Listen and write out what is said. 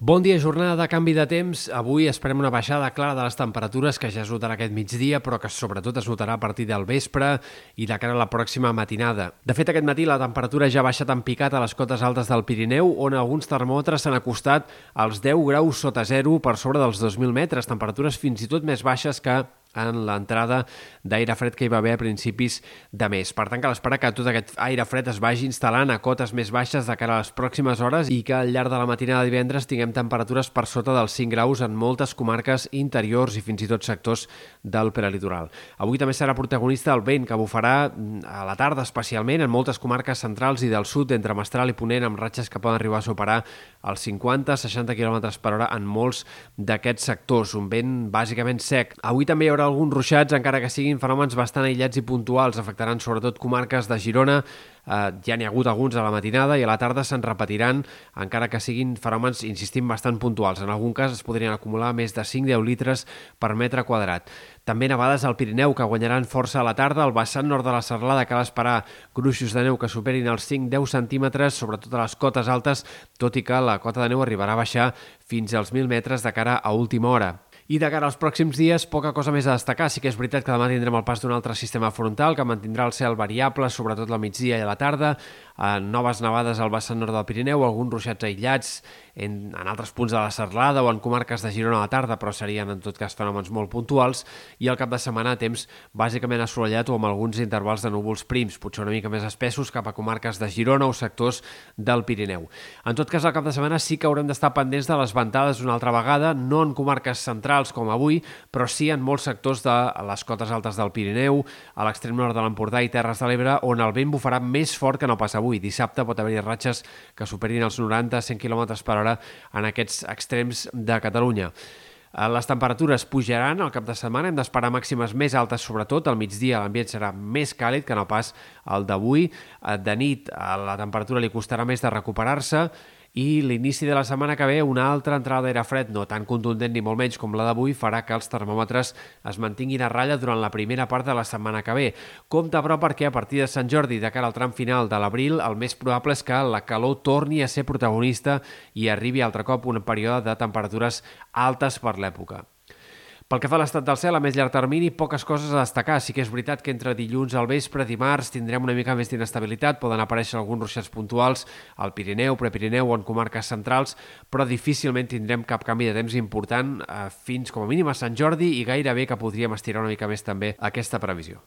Bon dia, jornada de canvi de temps. Avui esperem una baixada clara de les temperatures que ja es notarà aquest migdia, però que sobretot es notarà a partir del vespre i de cara a la pròxima matinada. De fet, aquest matí la temperatura ja ha baixat en picat a les cotes altes del Pirineu, on alguns termòmetres s'han acostat als 10 graus sota zero per sobre dels 2.000 metres, temperatures fins i tot més baixes que en l'entrada d'aire fred que hi va haver a principis de mes. Per tant, cal esperar que tot aquest aire fred es vagi instal·lant a cotes més baixes de cara a les pròximes hores i que al llarg de la matinada de divendres tinguem temperatures per sota dels 5 graus en moltes comarques interiors i fins i tot sectors del prelitoral. Avui també serà protagonista el vent que bufarà mm, a la tarda especialment en moltes comarques centrals i del sud entre Mestral i Ponent amb ratxes que poden arribar a superar els 50-60 km per hora en molts d'aquests sectors. Un vent bàsicament sec. Avui també hi haurà alguns ruixats, encara que siguin fenòmens bastant aïllats i puntuals. Afectaran sobretot comarques de Girona, eh, ja n'hi ha hagut alguns a la matinada i a la tarda se'n repetiran, encara que siguin fenòmens, insistim, bastant puntuals. En algun cas es podrien acumular més de 5-10 litres per metre quadrat. També nevades al Pirineu, que guanyaran força a la tarda. Al vessant nord de la Serlada cal esperar gruixos de neu que superin els 5-10 centímetres, sobretot a les cotes altes, tot i que la cota de neu arribarà a baixar fins als 1.000 metres de cara a última hora. I de cara als pròxims dies, poca cosa més a destacar. Sí que és veritat que demà tindrem el pas d'un altre sistema frontal que mantindrà el cel variable, sobretot la migdia i a la tarda, eh, noves nevades al vessant nord del Pirineu, alguns ruixats aïllats en, en altres punts de la Serlada o en comarques de Girona a la tarda, però serien en tot cas fenòmens molt puntuals, i al cap de setmana temps bàsicament assolellat o amb alguns intervals de núvols prims, potser una mica més espessos cap a comarques de Girona o sectors del Pirineu. En tot cas, al cap de setmana sí que haurem d'estar pendents de les ventades una altra vegada, no en comarques centrals centrals com avui, però sí en molts sectors de les cotes altes del Pirineu, a l'extrem nord de l'Empordà i Terres de l'Ebre, on el vent bufarà més fort que no pas avui. Dissabte pot haver-hi ratxes que superin els 90-100 km per hora en aquests extrems de Catalunya. Eh, les temperatures pujaran al cap de setmana, hem d'esperar màximes més altes, sobretot al migdia l'ambient serà més càlid que no pas el d'avui. Eh, de nit eh, la temperatura li costarà més de recuperar-se i l'inici de la setmana que ve una altra entrada d'aire fred, no tan contundent ni molt menys com la d'avui, farà que els termòmetres es mantinguin a ratlla durant la primera part de la setmana que ve. Compte, però, perquè a partir de Sant Jordi, de cara al tram final de l'abril, el més probable és que la calor torni a ser protagonista i arribi altre cop un període de temperatures altes per l'època. Pel que fa a l'estat del cel, a més llarg termini, poques coses a destacar. Sí que és veritat que entre dilluns al vespre, dimarts, tindrem una mica més d'inestabilitat, poden aparèixer alguns ruixats puntuals al Pirineu, Prepirineu o en comarques centrals, però difícilment tindrem cap canvi de temps important eh, fins com a mínim a Sant Jordi i gairebé que podríem estirar una mica més també aquesta previsió.